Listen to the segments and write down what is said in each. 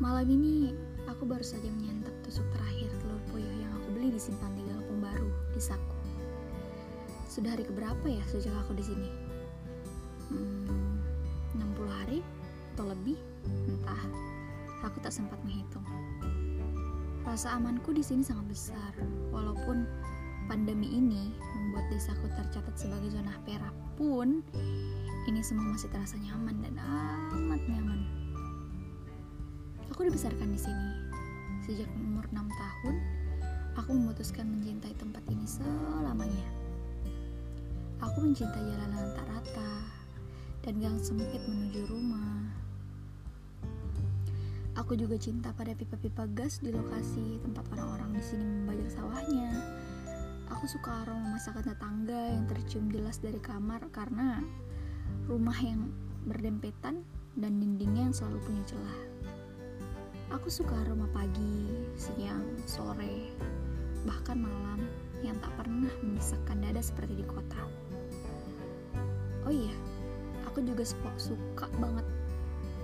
Malam ini aku baru saja menyantap tusuk terakhir telur puyuh yang aku beli di simpan tiga kampung baru di Saku. Sudah hari keberapa ya sejak aku di sini? Hmm, 60 hari atau lebih? Entah. Aku tak sempat menghitung. Rasa amanku di sini sangat besar, walaupun pandemi ini membuat desaku tercatat sebagai zona merah pun ini semua masih terasa nyaman dan amat nyaman. Aku dibesarkan di sini. Sejak umur 6 tahun, aku memutuskan mencintai tempat ini selamanya. Aku mencintai jalanan tak rata dan gang sempit menuju rumah. Aku juga cinta pada pipa-pipa gas di lokasi tempat orang-orang di sini membajak sawahnya. Aku suka aroma masakan tetangga yang tercium jelas dari kamar karena rumah yang berdempetan dan dindingnya yang selalu punya celah. Aku suka aroma pagi, siang, sore, bahkan malam yang tak pernah memisahkan dada seperti di kota. Oh iya, aku juga suka banget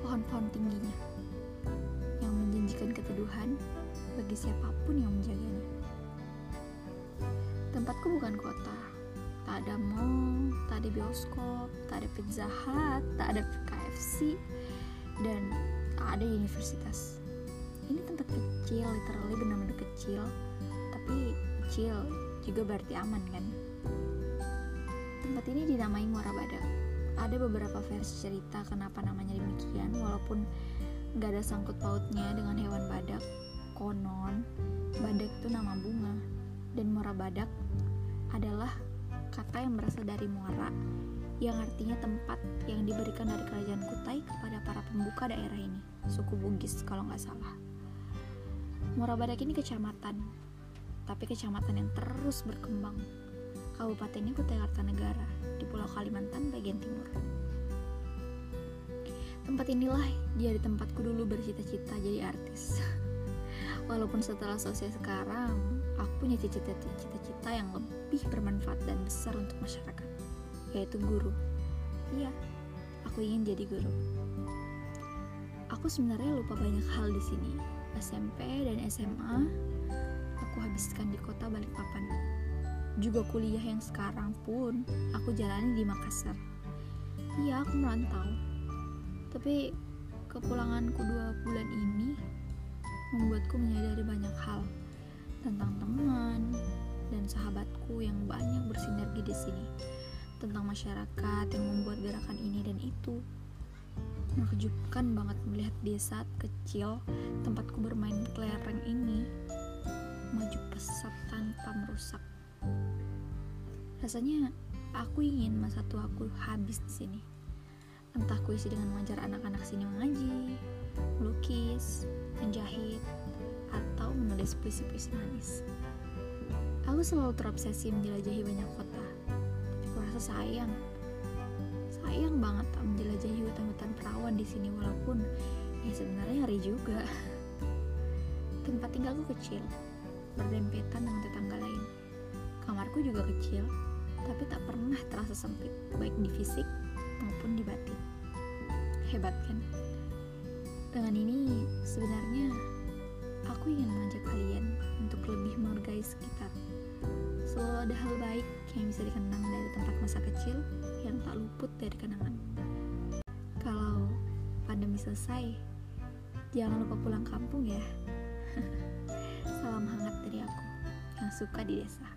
pohon-pohon tingginya yang menjanjikan keteduhan bagi siapa pun yang menjaganya. Tempatku bukan kota, tak ada mall, tak ada bioskop, tak ada pizza hut, tak ada KFC, dan tak ada universitas ini tempat kecil literally benar-benar kecil. Tapi kecil juga berarti aman kan? Tempat ini dinamai Muara Badak ada beberapa versi cerita kenapa namanya demikian walaupun gak ada sangkut pautnya dengan hewan badak. Konon badak itu nama bunga. Dan Muara Badak adalah kata yang berasal dari muara yang artinya tempat yang diberikan dari kerajaan Kutai kepada para pembuka daerah ini, suku Bugis kalau nggak salah. Badak ini kecamatan, tapi kecamatan yang terus berkembang. Kabupatennya Kutai Kartanegara di Pulau Kalimantan bagian timur. Tempat inilah jadi tempatku dulu bercita-cita jadi artis. Walaupun setelah selesai sekarang, aku punya cita-cita yang lebih bermanfaat dan besar untuk masyarakat, yaitu guru. Iya, aku ingin jadi guru. Aku sebenarnya lupa banyak hal di sini, SMP dan SMA aku habiskan di kota Balikpapan. Juga kuliah yang sekarang pun aku jalani di Makassar. Iya, aku merantau. Tapi kepulanganku dua bulan ini membuatku menyadari banyak hal tentang teman dan sahabatku yang banyak bersinergi di sini, tentang masyarakat yang membuat gerakan ini dan itu, menakjubkan banget melihat desa kecil tempatku bermain kelereng ini maju pesat tanpa merusak. Rasanya aku ingin masa tuaku habis di sini. Entah ku isi dengan mengajar anak-anak sini mengaji, melukis, menjahit, atau menulis puisi-puisi manis. Aku selalu terobsesi menjelajahi banyak kota, tapi kurasa sayang sayang banget tak menjelajahi hutan-hutan perawan di sini walaupun ya sebenarnya hari juga. Tempat tinggalku kecil, berdempetan dengan tetangga lain. Kamarku juga kecil, tapi tak pernah terasa sempit, baik di fisik maupun di batin. Hebat kan? Dengan ini sebenarnya aku ingin mengajak kalian untuk lebih menghargai sekitar. Selalu ada hal baik yang bisa dikenang dari tempat masa kecil yang tak luput dari kenangan. Kalau pandemi selesai, jangan lupa pulang kampung ya. Salam hangat dari aku yang suka di desa.